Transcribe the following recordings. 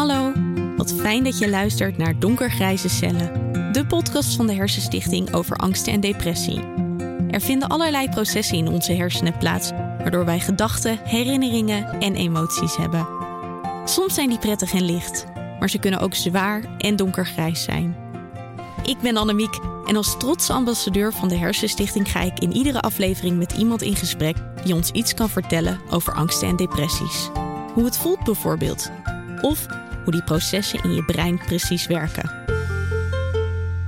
Hallo, wat fijn dat je luistert naar Donkergrijze Cellen, de podcast van de Hersenstichting over angsten en depressie. Er vinden allerlei processen in onze hersenen plaats, waardoor wij gedachten, herinneringen en emoties hebben. Soms zijn die prettig en licht, maar ze kunnen ook zwaar en donkergrijs zijn. Ik ben Annemiek en als trotse ambassadeur van de Hersenstichting ga ik in iedere aflevering met iemand in gesprek die ons iets kan vertellen over angsten en depressies. Hoe het voelt bijvoorbeeld. Of hoe die processen in je brein precies werken.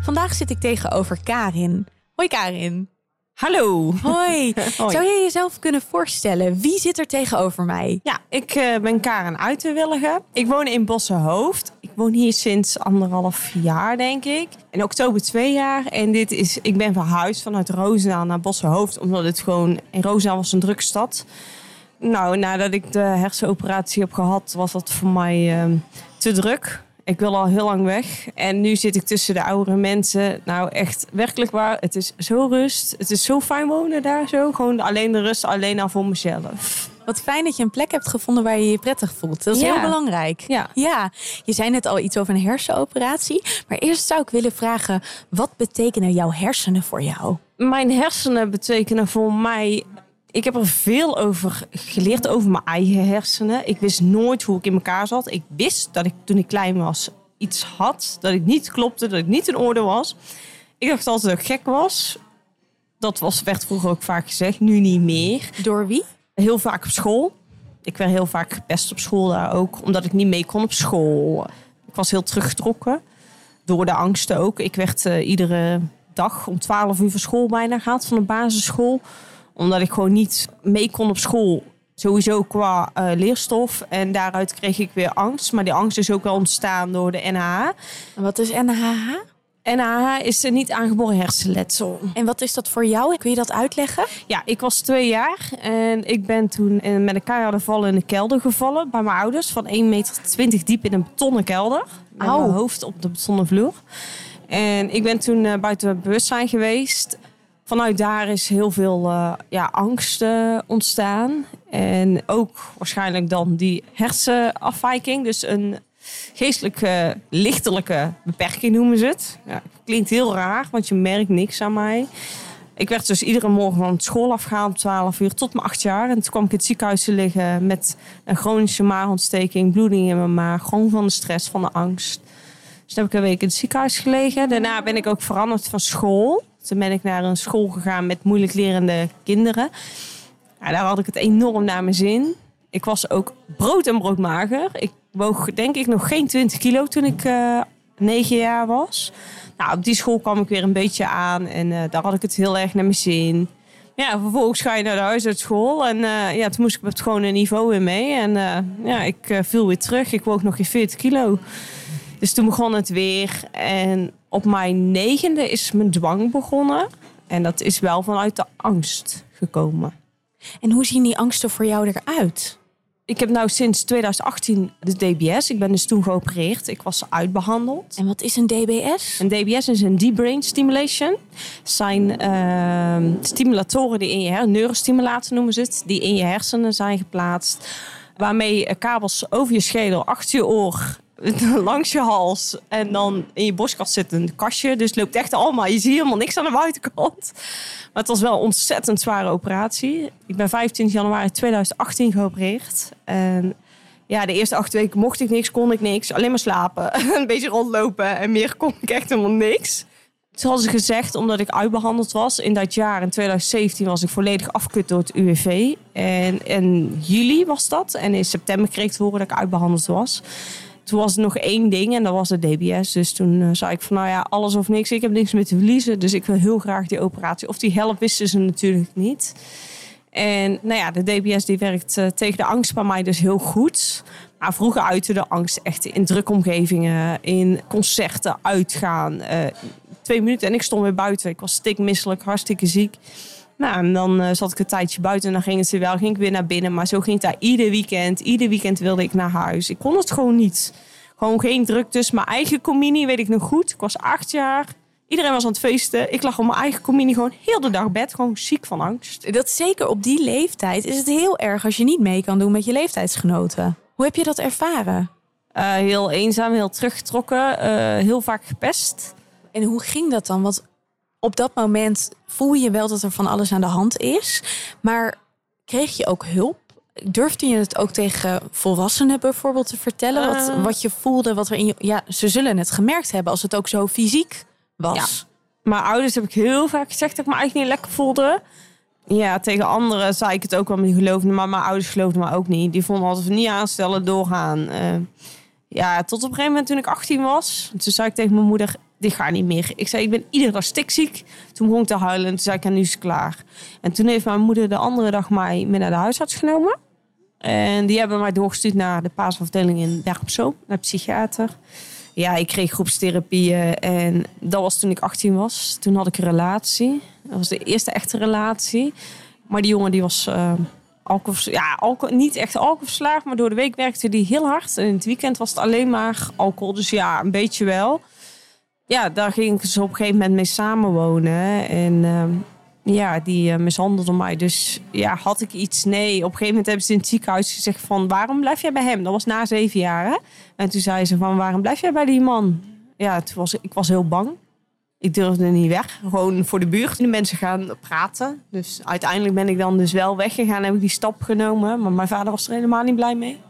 Vandaag zit ik tegenover Karin. Hoi Karin. Hallo. Hoi. Hoi. Zou je jezelf kunnen voorstellen? Wie zit er tegenover mij? Ja, ik eh, ben Karen Uiterwillige. Ik woon in Bossenhoofd. Ik woon hier sinds anderhalf jaar, denk ik. In oktober twee jaar. En dit is, ik ben verhuisd vanuit Roosendaal naar Bossenhoofd. Omdat het gewoon... In Roosendaal was een drukke stad. Nou, nadat ik de hersenoperatie heb gehad, was dat voor mij eh, te druk. Ik wil al heel lang weg. En nu zit ik tussen de oudere mensen. Nou, echt werkelijk waar. Het is zo rust. Het is zo fijn wonen daar zo. Gewoon alleen de rust, alleen al voor mezelf. Wat fijn dat je een plek hebt gevonden waar je je prettig voelt. Dat is Ja. heel belangrijk. Ja. ja, je zei net al iets over een hersenoperatie. Maar eerst zou ik willen vragen, wat betekenen jouw hersenen voor jou? Mijn hersenen betekenen voor mij. Ik heb er veel over geleerd, over mijn eigen hersenen. Ik wist nooit hoe ik in elkaar zat. Ik wist dat ik toen ik klein was iets had. Dat ik niet klopte, dat ik niet in orde was. Ik dacht altijd dat ik gek was. Dat was, werd vroeger ook vaak gezegd, nu niet meer. Door wie? Heel vaak op school. Ik werd heel vaak gepest op school daar ook, omdat ik niet mee kon op school. Ik was heel teruggetrokken, door de angsten ook. Ik werd eh, iedere dag om 12 uur van school bijna gehaald, van de basisschool. Omdat ik gewoon niet mee kon op school. Sowieso qua eh, leerstof. En daaruit kreeg ik weer angst. Maar die angst is ook wel ontstaan door de NHH. En wat is NHH? NHH is een niet aangeboren hersenletsel. En wat is dat voor jou? Kun je dat uitleggen? Ja, ik was twee jaar en ik ben toen eh, met een keiharde val in de kelder gevallen bij mijn ouders. Van 1,20 meter diep in een betonnen kelder. Met Au. mijn hoofd op de betonnen vloer. En ik ben toen eh, buiten bewustzijn geweest. Vanuit daar is heel veel eh, ja, angst eh, ontstaan. En ook waarschijnlijk dan die hersenafwijking. Dus een geestelijke, lichtelijke beperking noemen ze het. Ja, klinkt heel raar, want je merkt niks aan mij. Ik werd dus iedere morgen van school afgehaald om 12 uur tot mijn 8 jaar. En toen kwam ik in het ziekenhuis te liggen met een chronische maagontsteking, bloeding in mijn maag. Gewoon van de stress, van de angst. Dus toen heb ik een week in het ziekenhuis gelegen. Daarna ben ik ook veranderd van school. Toen ben ik naar een school gegaan met moeilijk lerende kinderen. Daar had ik het enorm naar mijn zin. Ik was ook brood en broodmager. Ik woog denk ik nog geen 20 kilo toen ik eh 9 jaar was. Nou, op die school kwam ik weer een beetje aan en eh, daar had ik het heel erg naar mijn zin. Ja, vervolgens ga je naar de huisartschool en eh, ja, toen moest ik op het gewone niveau weer mee. En ja, ik viel weer terug. Ik woog nog geen 40 kilo. Dus toen begon het weer. En op mijn negende is mijn dwang begonnen. En dat is wel vanuit de angst gekomen. En hoe zien die angsten voor jou eruit? Ik heb nou sinds 2018 de DBS. Ik ben dus toen geopereerd. Ik was uitbehandeld. En wat is een DBS? Een DBS is een deep brain stimulation. zijn ehm, stimulatoren die in je her- neurostimulator noemen ze het, die in je hersenen zijn geplaatst. Waarmee kabels over je schedel, achter je oor, langs je hals en dan in je borstkas zit een kastje. Dus het loopt echt allemaal. Je ziet helemaal niks aan de buitenkant. Maar het was wel een ontzettend zware operatie. Ik ben 25 januari 2018 geopereerd. En ja, de eerste acht weken mocht ik niks, kon ik niks. Alleen maar slapen. een beetje rondlopen. En meer kon ik echt helemaal niks. Ze gezegd, omdat ik uitbehandeld was in dat jaar, in 2017, was ik volledig afgekut door het UWV. En in juli was dat. En in september kreeg ik te horen dat ik uitbehandeld was. Toen was er nog één ding en dat was de DBS. Dus toen eh, zei ik van, nou ja, alles of niks. Ik heb niks meer te verliezen, dus ik wil heel graag die operatie. Of die helpt, wisten ze natuurlijk niet. En nou ja, de DBS die werkt eh, tegen de angst bij mij dus heel goed. Maar vroeger uitte de angst echt in drukomgevingen, in concerten, uitgaan. eh, twee minuten en ik stond weer buiten. Ik was stikmisselijk, hartstikke ziek. Nou, en dan eh, zat ik een tijdje buiten en dan ging het weer wel. Ging ik weer naar binnen. Maar zo ging het daar ieder weekend. Ieder weekend wilde ik naar huis. Ik kon het gewoon niet. Gewoon geen druk. Dus mijn eigen communie weet ik nog goed. Ik was acht jaar. Iedereen was aan het feesten. Ik lag op mijn eigen communie gewoon heel de dag bed. Gewoon ziek van angst. Dat zeker op die leeftijd is het heel erg als je niet mee kan doen met je leeftijdsgenoten. Hoe heb je dat ervaren? Eh, heel eenzaam, heel teruggetrokken, eh, heel vaak gepest. En hoe ging dat dan? Want op dat moment voel je wel dat er van alles aan de hand is. Maar kreeg je ook hulp? Durfde je het ook tegen volwassenen bijvoorbeeld te vertellen? Wat, Eh. wat je voelde, wat er in je... Ja, ze zullen het gemerkt hebben als het ook zo fysiek was. Mijn ouders heb ik heel vaak gezegd dat ik me eigenlijk niet lekker voelde. Ja, tegen anderen zei ik het ook wel, maar die geloofden. Maar mijn ouders geloofden me ook niet. Die vonden altijd van niet aanstellen, doorgaan. Eh, ja, tot op een gegeven moment toen ik 18 was. Toen zei ik tegen mijn moeder, dit gaat niet meer. Ik zei, ik ben iedere dag stikziek. Toen begon ik te huilen en toen zei ik, ja, nu is het klaar. En toen heeft mijn moeder de andere dag mij mee naar de huisarts genomen. En die hebben mij doorgestuurd naar de paasafdeling in Zoom, naar psychiater. Ja, ik kreeg groepstherapieën en dat was toen ik 18 was. Toen had ik een relatie. Dat was de eerste echte relatie. Maar die jongen die was uh, alcohol, ja, alcohol, niet echt alcoholverslaafd, maar door de week werkte die heel hard. En in het weekend was het alleen maar alcohol. Dus ja, een beetje wel. Ja, daar ging ze op een gegeven moment mee samenwonen. En uh, ja, die uh, mishandelde mij. Dus ja, had ik iets? Nee. Op een gegeven moment hebben ze in het ziekenhuis gezegd van... waarom blijf jij bij hem? Dat was na zeven jaar? En toen zei ze van, waarom blijf jij bij die man? Ja, toen was, ik was heel bang. Ik durfde niet weg. Gewoon voor de buurt. De mensen gaan praten. Dus uiteindelijk ben ik dan dus wel weggegaan. Heb ik die stap genomen. Maar mijn vader was er helemaal niet blij mee.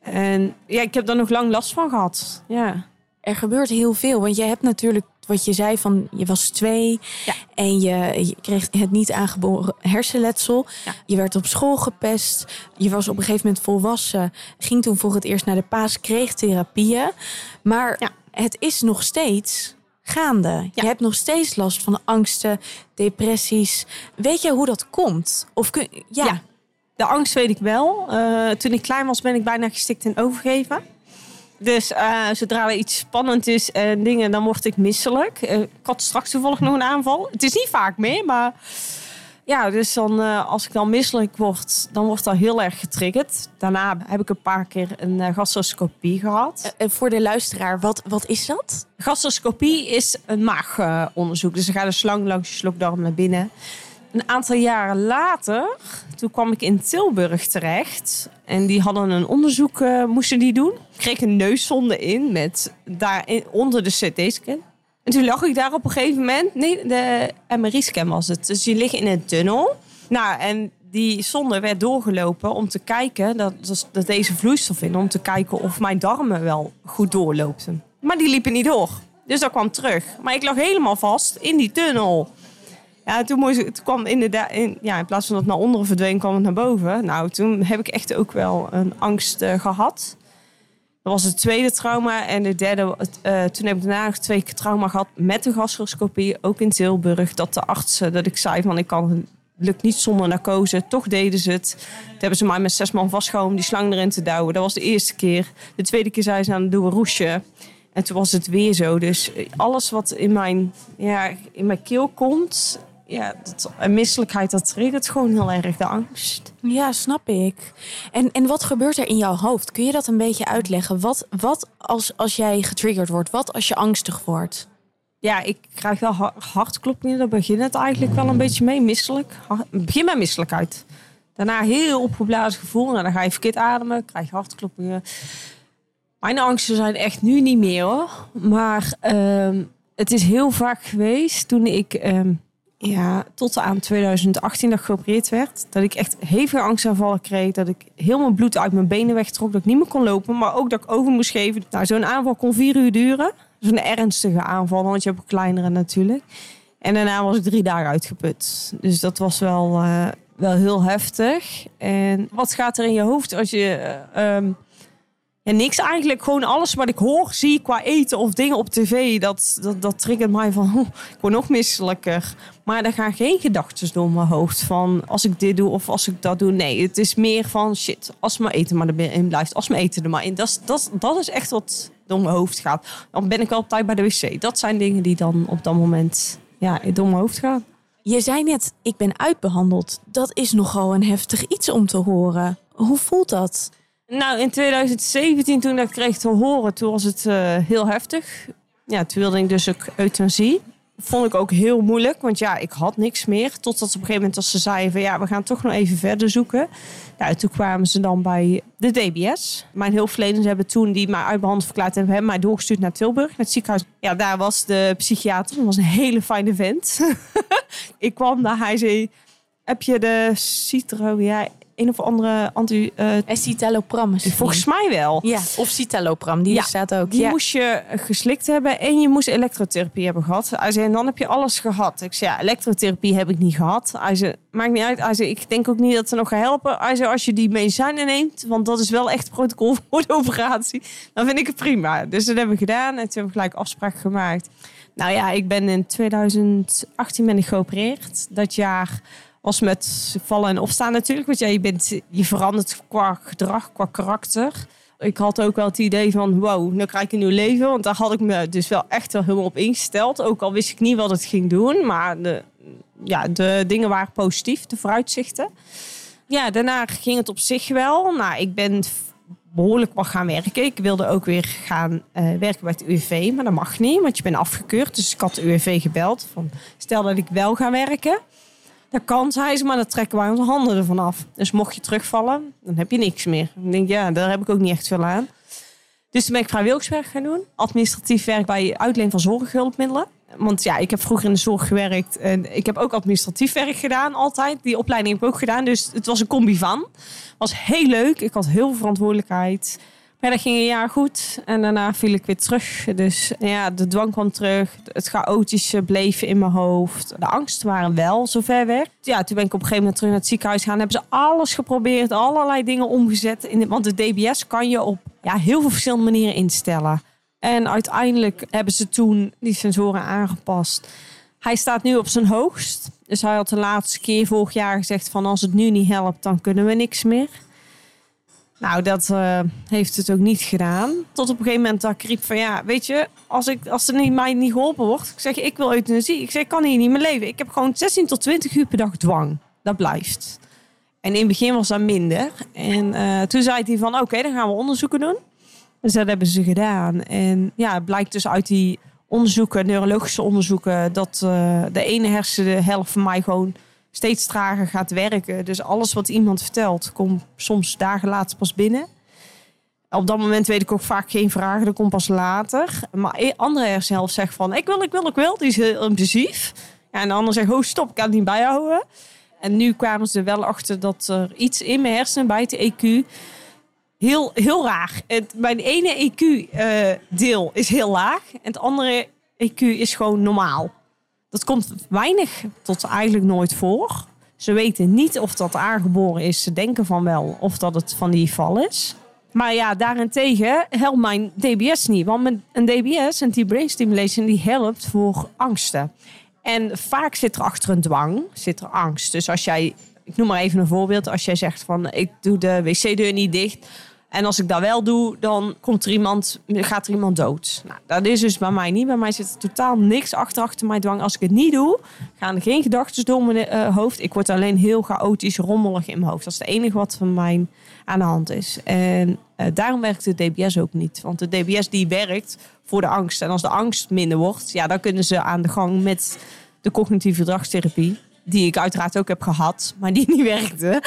En ja, ik heb daar nog lang last van gehad. Ja. Er gebeurt heel veel. Want je hebt natuurlijk wat je zei van je was twee ja. en je, je, kreeg het niet aangeboren hersenletsel. Ja. Je werd op school gepest. Je was op een gegeven moment volwassen. Ging toen voor het eerst naar de paas, kreeg therapieën. Maar ja. het is nog steeds gaande. Je hebt nog steeds last van angsten, depressies. Weet jij hoe dat komt? Of kun, ja. de angst weet ik wel. Uh, toen ik klein was ben ik bijna gestikt en overgeven. Dus uh, zodra er iets spannend is en dingen, dan word ik misselijk. Uh, ik had straks toevallig nog een aanval. Het is niet vaak meer, maar ja, dus dan uh, als ik dan misselijk word, dan wordt dat heel erg getriggerd. Daarna heb ik een paar keer een gastroscopie gehad. En voor de luisteraar, wat, wat is dat? Gastroscopie is een maagonderzoek. Dus er gaat een slang langs je slokdarm naar binnen. Een aantal jaren later, toen kwam ik in Tilburg terecht. En die hadden een onderzoek, uh, moesten die doen. Ik kreeg een neuszonde in met daarin, onder de CT-scan. En toen lag ik daar op een gegeven moment. Nee, de MRI-scan was het. Dus je ligt in een tunnel. Nou, en die zonde werd doorgelopen om te kijken, dat, dat deze vloeistof in, om te kijken of mijn darmen wel goed doorloopten. Maar die liepen niet door. Dus dat kwam terug. Maar ik lag helemaal vast in die tunnel. Ja, toen, moest, toen kwam inderdaad, in, ja, in plaats van dat het naar onderen verdween, kwam het naar boven. Nou, toen heb ik echt ook wel een angst uh, gehad. Dat was het tweede trauma. En de derde, uh, toen heb ik daarna nog twee keer trauma gehad met de gastroscopie, ook in Tilburg. Dat de artsen, dat ik zei van ik kan, lukt niet zonder narcose. Toch deden ze het. Toen hebben ze mij met zes man vastgehouden om die slang erin te douwen. Dat was de eerste keer. De tweede keer zei ze aan, doe een roesje. En toen was het weer zo. Dus alles wat in mijn, ja, in mijn keel komt, ja, dat, en misselijkheid, dat triggert gewoon heel erg de angst. Ja, snap ik. En, en wat gebeurt er in jouw hoofd? Kun je dat een beetje uitleggen? Wat, wat als, als jij getriggerd wordt? Wat als je angstig wordt? Ja, ik krijg wel hartkloppingen. Daar begint het eigenlijk wel een beetje mee. Misselijk. Begin met misselijkheid. Daarna heel opgeblazen gevoel. Nou, dan ga je verkeerd ademen. Krijg je hartkloppingen. Mijn angsten zijn echt nu niet meer hoor. Maar uh, het is heel vaak geweest toen ik... Uh, ja, tot aan 2018 dat geopereerd werd. Dat ik echt hevige angstaanvallen kreeg. Dat ik heel mijn bloed uit mijn benen wegtrok. Dat ik niet meer kon lopen. Maar ook dat ik over moest geven. Nou, zo'n aanval kon vier uur duren. Zo'n ernstige aanval. Want je hebt ook kleinere natuurlijk. En daarna was ik drie dagen uitgeput. Dus dat was wel, uh, wel heel heftig. En wat gaat er in je hoofd als je... Uh, um, ja, niks eigenlijk. Gewoon alles wat ik hoor, zie qua eten of dingen op tv. Dat, dat, dat triggert mij van, oh, ik word nog misselijker. Maar er gaan geen gedachten door mijn hoofd van als ik dit doe of als ik dat doe. Nee, het is meer van shit, als mijn eten maar erin blijft. Als mijn eten er maar in. Dat, dat, dat is echt wat door mijn hoofd gaat. Dan ben ik wel op tijd bij de wc. Dat zijn dingen die dan op dat moment ja, door mijn hoofd gaan. Je zei net, ik ben uitbehandeld. Dat is nogal een heftig iets om te horen. Hoe voelt dat? Nou, in 2017, toen ik kreeg te horen, toen was het uh, heel heftig. Ja, toen wilde ik dus ook euthanasie. Vond ik ook heel moeilijk, want ja, ik had niks meer. Totdat op een gegeven moment als ze zeiden van ja, we gaan toch nog even verder zoeken. Nou, toen kwamen ze dan bij de DBS. Mijn hulpverleners hebben toen die mij uit mijn verklaard hebben, hebben mij doorgestuurd naar Tilburg, naar het ziekenhuis. Ja, daar was de psychiater. Dat was een hele fijne vent. ik kwam daar, hij zei, heb je de citro? Ja, een of andere anti... Uh, Escitalopram misschien. Volgens mij wel. Ja, of citalopram, die Ja, staat ook. Die ja. moest je geslikt hebben en je moest elektrotherapie hebben gehad. Hij zei, en dan heb je alles gehad. Ik zei, ja, elektrotherapie heb ik niet gehad. Hij zei, maakt niet uit. Hij zei, ik denk ook niet dat ze nog gaan helpen. Hij zei, als je die medicijnen neemt, want dat is wel echt protocol voor de operatie, dan vind ik het prima. Dus dat hebben we gedaan en toen hebben we gelijk afspraak gemaakt. Nou ja, ik ben in 2018 ben ik geopereerd. Dat jaar was met vallen en opstaan natuurlijk. Want ja, je, bent, je verandert qua gedrag, qua karakter. Ik had ook wel het idee van, wow, nu krijg ik een nieuw leven. Want daar had ik me dus wel echt wel helemaal op ingesteld. Ook al wist ik niet wat het ging doen. Maar de, ja, de dingen waren positief, de vooruitzichten. Ja, daarna ging het op zich wel. Nou, ik ben behoorlijk wat gaan werken. Ik wilde ook weer gaan eh, werken bij het UWV, maar dat mag niet, want je bent afgekeurd. Dus ik had de UWV gebeld van, stel dat ik wel ga werken. Dat kan, zei ze, maar dan trekken wij onze handen ervan af. Dus mocht je terugvallen, dan heb je niks meer. Ik denk, ja, daar heb ik ook niet echt veel aan. Dus toen ben ik vrijwilligerswerk gaan doen. Administratief werk bij uitleen van zorghulpmiddelen. Want ja, ik heb vroeger in de zorg gewerkt. En ik heb ook administratief werk gedaan, altijd. Die opleiding heb ik ook gedaan. Dus het was een combi van. was heel leuk. Ik had heel veel verantwoordelijkheid. Maar dat ging een jaar goed. En daarna viel ik weer terug. Dus ja, de dwang kwam terug. Het chaotische bleef in mijn hoofd. De angsten waren wel zover weg. Ja, toen ben ik op een gegeven moment terug naar het ziekenhuis gegaan. Hebben ze alles geprobeerd. Allerlei dingen omgezet. In want de DBS kan je op ja, heel veel verschillende manieren instellen. En uiteindelijk hebben ze toen die sensoren aangepast. Hij staat nu op zijn hoogst. Dus hij had de laatste keer vorig jaar gezegd van als het nu niet helpt, dan kunnen we niks meer. Nou, dat uh, heeft het ook niet gedaan. Tot op een gegeven moment dat ik riep van ja, weet je, als, ik, als er niet, mij niet geholpen wordt, ik zeg ik wil euthanasie. Ik zeg ik kan hier niet meer leven. Ik heb gewoon 16 tot 20 uur per dag dwang. Dat blijft. En in het begin was dat minder. En uh, toen zei hij van oké, dan gaan we onderzoeken doen. Dus dat hebben ze gedaan. En ja, het blijkt dus uit die onderzoeken, neurologische onderzoeken, dat uh, de ene hersenhelft van mij gewoon steeds trager gaat werken. Dus alles wat iemand vertelt, komt soms dagen later pas binnen. Op dat moment weet ik ook vaak geen vragen, dat komt pas later. Maar een andere hersenhelft zegt van, ik wil, ik wil, ik wil. Die is heel impulsief. Ja, en de ander zegt, oh stop, ik kan het niet bijhouden. En nu kwamen ze er wel achter dat er iets in mijn hersenen bij het EQ... Heel, heel raar. Het, mijn ene EQ-deel uh, is heel laag. En het andere EQ is gewoon normaal. Dat komt weinig tot eigenlijk nooit voor. Ze weten niet of dat aangeboren is. Ze denken van wel of dat het van die val is. Maar ja, daarentegen helpt mijn DBS niet. Want een DBS, een deep brain stimulation, die helpt voor angsten. En vaak zit er achter een dwang, zit er angst. Dus als jij, ik noem maar even een voorbeeld. Als jij zegt van ik doe de wc-deur niet dicht. En als ik dat wel doe, dan komt er iemand, gaat er iemand dood. Nou, dat is dus bij mij niet. Bij mij zit er totaal niks achter, achter mijn dwang. Als ik het niet doe, gaan er geen gedachten door mijn uh, hoofd. Ik word alleen heel chaotisch, rommelig in mijn hoofd. Dat is het enige wat van mij aan de hand is. En uh, daarom werkt de DBS ook niet. Want de DBS die werkt voor de angst. En als de angst minder wordt, ja, dan kunnen ze aan de gang met de cognitieve gedragstherapie. Die ik uiteraard ook heb gehad, maar die niet werkte.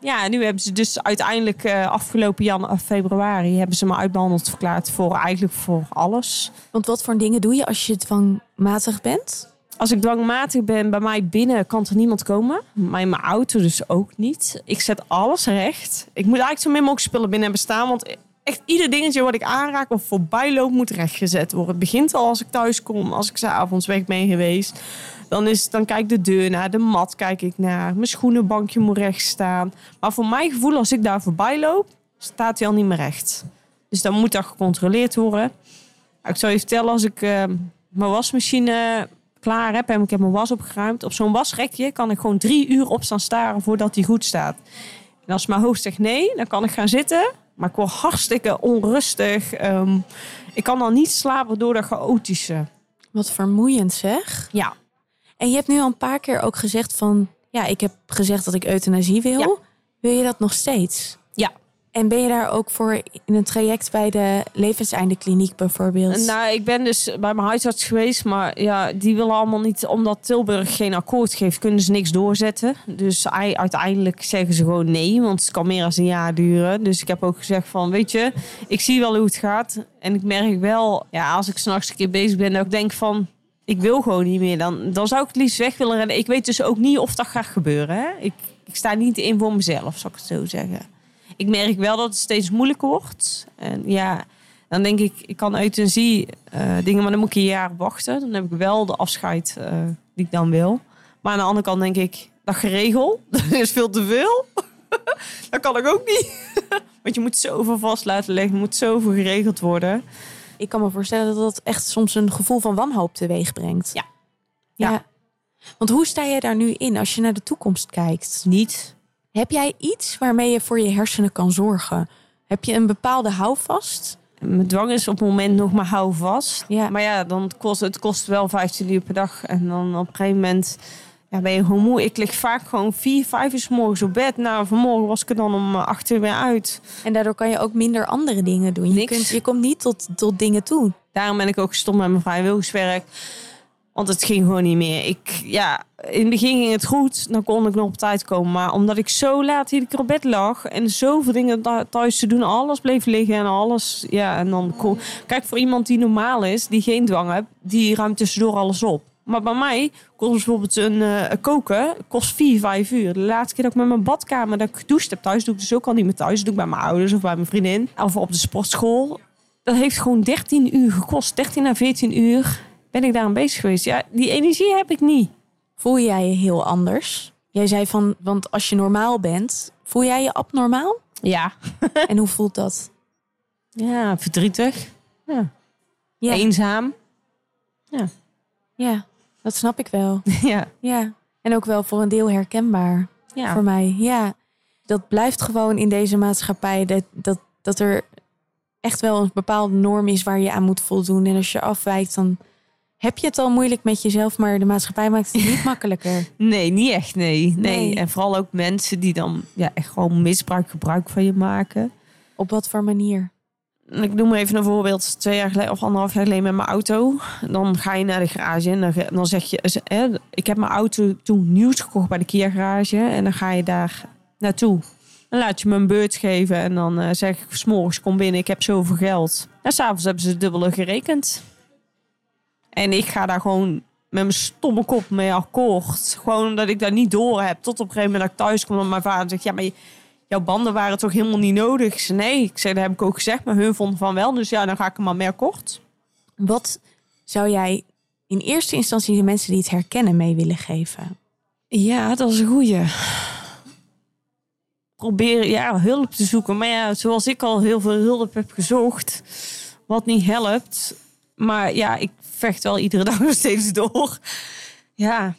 Ja, nu hebben ze dus uiteindelijk uh, afgelopen jan februari hebben ze me uitbehandeld verklaard voor eigenlijk voor alles. Want wat voor dingen doe je als je dwangmatig bent? Als ik dwangmatig ben, bij mij binnen kan er niemand komen. Mijn, mijn auto dus ook niet. Ik zet alles recht. Ik moet eigenlijk zo min mogelijk spullen binnen hebben staan. Want echt ieder dingetje wat ik aanraak of voorbij loop moet rechtgezet worden. Het begint al als ik thuis kom, als ik s'avonds weg ben geweest. Dan, is, dan kijk ik de deur naar, de mat kijk ik naar. Mijn schoenenbankje moet recht staan. Maar voor mijn gevoel, als ik daar voorbij loop, staat hij al niet meer recht. Dus dan moet dat gecontroleerd worden. Ik zou je vertellen, als ik uh, mijn wasmachine klaar heb en ik heb mijn was opgeruimd. Op zo'n wasrekje kan ik gewoon drie uur op staan staren voordat hij goed staat. En als mijn hoofd zegt nee, dan kan ik gaan zitten. Maar ik word hartstikke onrustig. Um, ik kan dan niet slapen door dat chaotische. Wat vermoeiend zeg. Ja. En je hebt nu al een paar keer ook gezegd van... Ja, ik heb gezegd dat ik euthanasie wil. Ja. Wil je dat nog steeds? Ja. En ben je daar ook voor in een traject bij de levenseindekliniek bijvoorbeeld? Nou, ik ben dus bij mijn huisarts geweest, maar ja, die willen allemaal niet, omdat Tilburg geen akkoord geeft, kunnen ze niks doorzetten. Dus ei- uiteindelijk zeggen ze gewoon nee, want het kan meer dan een jaar duren. Dus ik heb ook gezegd van, weet je, ik zie wel hoe het gaat. En ik merk wel, ja, als ik s'nachts een keer bezig ben, dat ik denk van, ik wil gewoon niet meer. Dan, dan zou ik het liefst weg willen rennen. Ik weet dus ook niet of dat gaat gebeuren. Hè? Ik, ik sta niet in voor mezelf, zal ik het zo zeggen. Ik merk wel dat het steeds moeilijker wordt. En ja, dan denk ik, ik kan euthanasie eh dingen, maar dan moet ik een jaar wachten. Dan heb ik wel de afscheid eh, die ik dan wil. Maar aan de andere kant denk ik, dat geregeld, dat is veel te veel. dat kan ik ook niet. Want je moet zoveel vast laten leggen, moet zoveel geregeld worden. Ik kan me voorstellen dat dat echt soms een gevoel van wanhoop teweeg brengt. Ja. ja. Ja. Want hoe sta jij daar nu in als je naar de toekomst kijkt? Niet. Heb jij iets waarmee je voor je hersenen kan zorgen? Heb je een bepaalde houvast? Mijn dwang is op het moment nog maar hou vast. Ja. Maar ja, dan kost, het kost wel 15 uur per dag. En dan op een gegeven moment ja, ben je gewoon moe. Ik lig vaak gewoon vier, vijf uur 's morgens op bed. Nou, vanmorgen was ik er dan om eh, acht uur weer uit. En daardoor kan je ook minder andere dingen doen. Je, kunt, je komt niet tot, tot dingen toe. Daarom ben ik ook gestopt met mijn vrijwilligerswerk. Want het ging gewoon niet meer. Ik, ja, in het begin ging het goed. Dan kon ik nog op tijd komen. Maar omdat ik zo laat hier op bed lag. En zoveel dingen thu- thuis te doen. Alles bleef liggen en alles. Ja, en dan kon... Kijk, voor iemand die normaal is. Die geen dwang heeft. Die ruimt tussendoor alles op. Maar bij mij kost bijvoorbeeld een eh, koken. Kost vier, vijf uur. De laatste keer dat ik met mijn badkamer dat ik gedoucht heb thuis. Doe ik dus ook al niet meer thuis. Dat doe ik bij mijn ouders of bij mijn vriendin. Of op de sportschool. Dat heeft gewoon 13 uur gekost. 13 à 14 uur ben ik daar aan bezig geweest. Ja, die energie heb ik niet. Voel jij je heel anders? Jij zei van, want als je normaal bent, voel jij je abnormaal? Ja. en hoe voelt dat? Ja, verdrietig. Ja. Ja, Eenzaam. ja, dat snap ik wel. Ja. Ja, en ook wel voor een deel herkenbaar Ja. voor mij. Ja, dat blijft gewoon in deze maatschappij dat, dat, dat er echt wel een bepaalde norm is waar je aan moet voldoen. En als je afwijkt, dan heb je het al moeilijk met jezelf, maar de maatschappij maakt het niet makkelijker. Nee, niet echt, nee. nee. Nee. En vooral ook mensen die dan ja, echt gewoon misbruik, gebruik van je maken. Op wat voor manier? Ik noem even een voorbeeld. Twee jaar geleden of anderhalf jaar geleden met mijn auto. Dan ga je naar de garage en dan, zeg je... ik heb mijn auto toen nieuws gekocht bij de Kia. En dan ga je daar naartoe. Dan laat je me een beurt geven. En dan eh, zeg ik, s'morgens kom binnen, ik heb zoveel geld. En s'avonds hebben ze het dubbele gerekend. En ik ga daar gewoon met mijn stomme kop mee akkoord. Gewoon omdat ik dat niet door heb. Tot op een gegeven moment dat ik thuis kom. En mijn vader zegt, ja, maar je- jouw banden waren toch helemaal niet nodig? Ik zei, nee. Ik zei, dat heb ik ook gezegd. Maar hun vonden van wel. Dus ja, dan ga ik er maar mee akkoord. Wat zou jij in eerste instantie de mensen die het herkennen mee willen geven? Ja, dat is een goeie. Proberen ja, hulp te zoeken. Maar ja, zoals ik al heel veel hulp heb gezocht. Wat niet helpt. Maar ja, ik vecht wel iedere dag nog steeds door. Ja,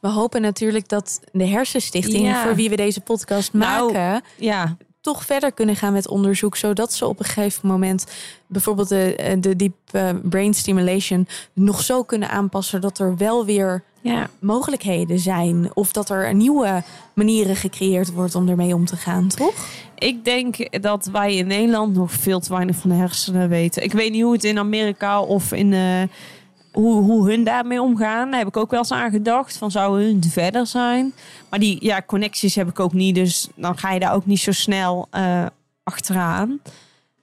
We hopen natuurlijk dat de Hersenstichting, Ja. voor wie we deze podcast Nou, maken, ja. toch verder kunnen gaan met onderzoek, zodat ze op een gegeven moment bijvoorbeeld de, de deep eh, brain stimulation nog zo kunnen aanpassen dat er wel weer ja. mogelijkheden zijn of dat er nieuwe manieren gecreëerd wordt om ermee om te gaan, toch? Ik denk dat wij in Nederland nog veel te weinig van de hersenen weten. Ik weet niet hoe het in Amerika of in eh, hoe, hoe hun daarmee omgaan. Daar heb ik ook wel eens aan gedacht. Van zou hun verder zijn? Maar die ja, connecties heb ik ook niet. Dus dan ga je daar ook niet zo snel eh, achteraan.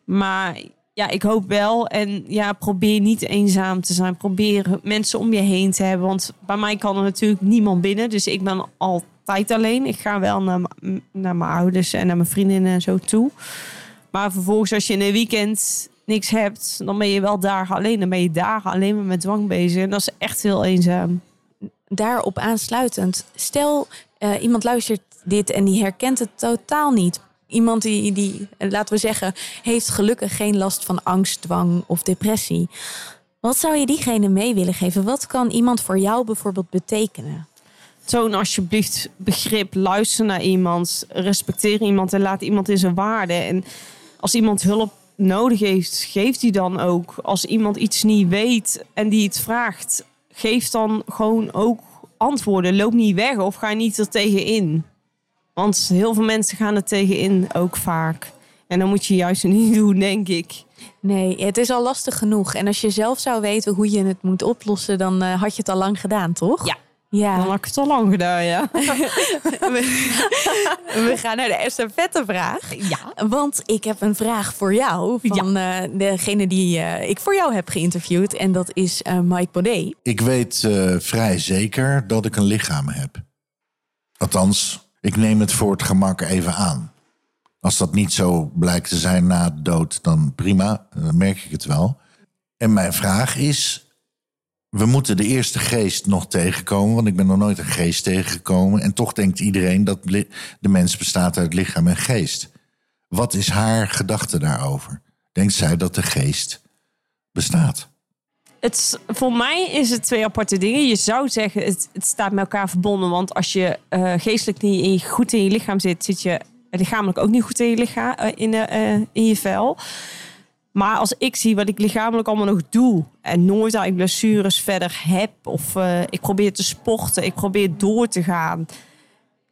Maar ja, ik hoop wel. En ja, probeer niet eenzaam te zijn. Probeer mensen om je heen te hebben. Want bij mij kan er natuurlijk niemand binnen. Dus ik ben altijd alleen. Ik ga wel naar, naar mijn ouders en naar mijn vriendinnen en zo toe. Maar vervolgens, als je in een weekend niks hebt, dan ben je wel dagen alleen. Dan ben je dagen alleen maar met dwang bezig. En dat is echt heel eenzaam. Daarop aansluitend, stel eh, iemand luistert dit en die herkent het totaal niet. Iemand die, die, laten we zeggen, heeft gelukkig geen last van angst, dwang of depressie. Wat zou je diegene mee willen geven? Wat kan iemand voor jou bijvoorbeeld betekenen? Toon alsjeblieft begrip. Luister naar iemand. Respecteer iemand en laat iemand in zijn waarde. En als iemand hulp nodig heeft, geef die dan ook. Als iemand iets niet weet en die het vraagt, geef dan gewoon ook antwoorden. Loop niet weg of ga niet er tegenin. Want heel veel mensen gaan er tegenin ook vaak. En dan moet je juist niet doen, denk ik. Nee, het is al lastig genoeg. En als je zelf zou weten hoe je het moet oplossen, dan uh, had je het al lang gedaan, toch? Ja. Ja. Dan had ik het al lang gedaan, ja. We gaan naar de estafettevraag. Ja. Want ik heb een vraag voor jou van ja. uh, degene die uh, ik voor jou heb geïnterviewd. En dat is uh, Mike Baudet. Ik weet vrij zeker dat ik een lichaam heb. Althans, ik neem het voor het gemak even aan. Als dat niet zo blijkt te zijn na de dood, dan prima, dan merk ik het wel. En mijn vraag is: we moeten de eerste geest nog tegenkomen, want ik ben nog nooit een geest tegengekomen. En toch denkt iedereen dat de mens bestaat uit lichaam en geest. Wat is haar gedachte daarover? Denkt zij dat de geest bestaat? Het, voor mij is het twee aparte dingen. Je zou zeggen, het, het staat met elkaar verbonden. Want als je uh, geestelijk niet goed in je lichaam zit, zit je lichamelijk ook niet goed in je, lichaam, uh, in je vel. Maar als ik zie wat ik lichamelijk allemaal nog doe en nooit eigenlijk blessures verder heb, of uh, ik probeer te sporten, ik probeer door te gaan,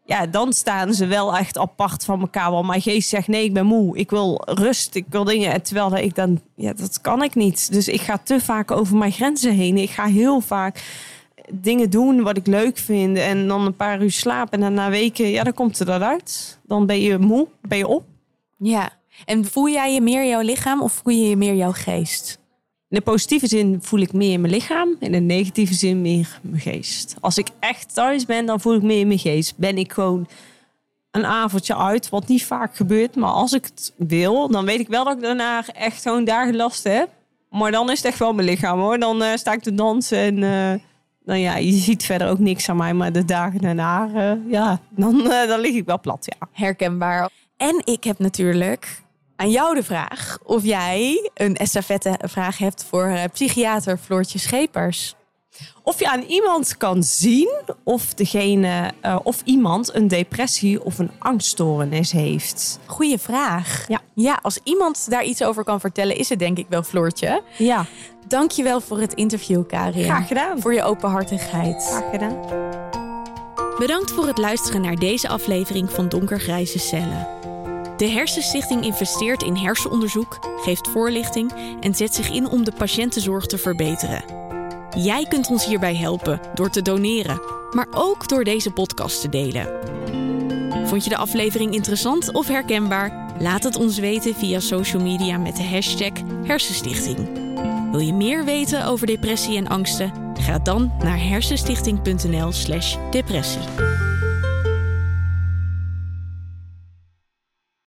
ja, dan staan ze wel echt apart van elkaar. Want mijn geest zegt: nee, ik ben moe, ik wil rust, ik wil dingen. En terwijl ik dan, ja, dat kan ik niet. Dus ik ga te vaak over mijn grenzen heen. Ik ga heel vaak dingen doen wat ik leuk vind en dan een paar uur slapen en dan na weken, ja, dan komt er dat uit. Dan ben je moe, ben je op. Ja. En voel jij je meer jouw lichaam of voel je je meer jouw geest? In de positieve zin voel ik meer mijn lichaam. In de negatieve zin meer mijn geest. Als ik echt thuis ben, dan voel ik meer mijn geest. Ben ik gewoon een avondje uit, wat niet vaak gebeurt. Maar als ik het wil, dan weet ik wel dat ik daarna echt gewoon dagen last heb. Maar dan is het echt wel mijn lichaam hoor. Dan uh, sta ik te dansen en uh, nou ja, je ziet verder ook niks aan mij. Maar de dagen daarna, uh, ja, dan, dan lig ik wel plat, ja. Herkenbaar. En ik heb natuurlijk aan jou de vraag of jij een estafette-vraag hebt voor uh, psychiater Floortje Schepers. Of je aan iemand kan zien of, degene, uh, of iemand een depressie of een angststoornis heeft. Goeie vraag. Ja. ja, als iemand daar iets over kan vertellen, is het denk ik wel Floortje. Ja. Dankjewel voor het interview, Karin. Graag gedaan. Voor je openhartigheid. Graag gedaan. Bedankt voor het luisteren naar deze aflevering van Donkergrijze Cellen. De Hersenstichting investeert in hersenonderzoek, geeft voorlichting en zet zich in om de patiëntenzorg te verbeteren. Jij kunt ons hierbij helpen door te doneren, maar ook door deze podcast te delen. Vond je de aflevering interessant of herkenbaar? Laat het ons weten via social media met de hashtag Hersenstichting. Wil je meer weten over depressie en angsten? Ga dan naar hersenstichting.nl/depressie.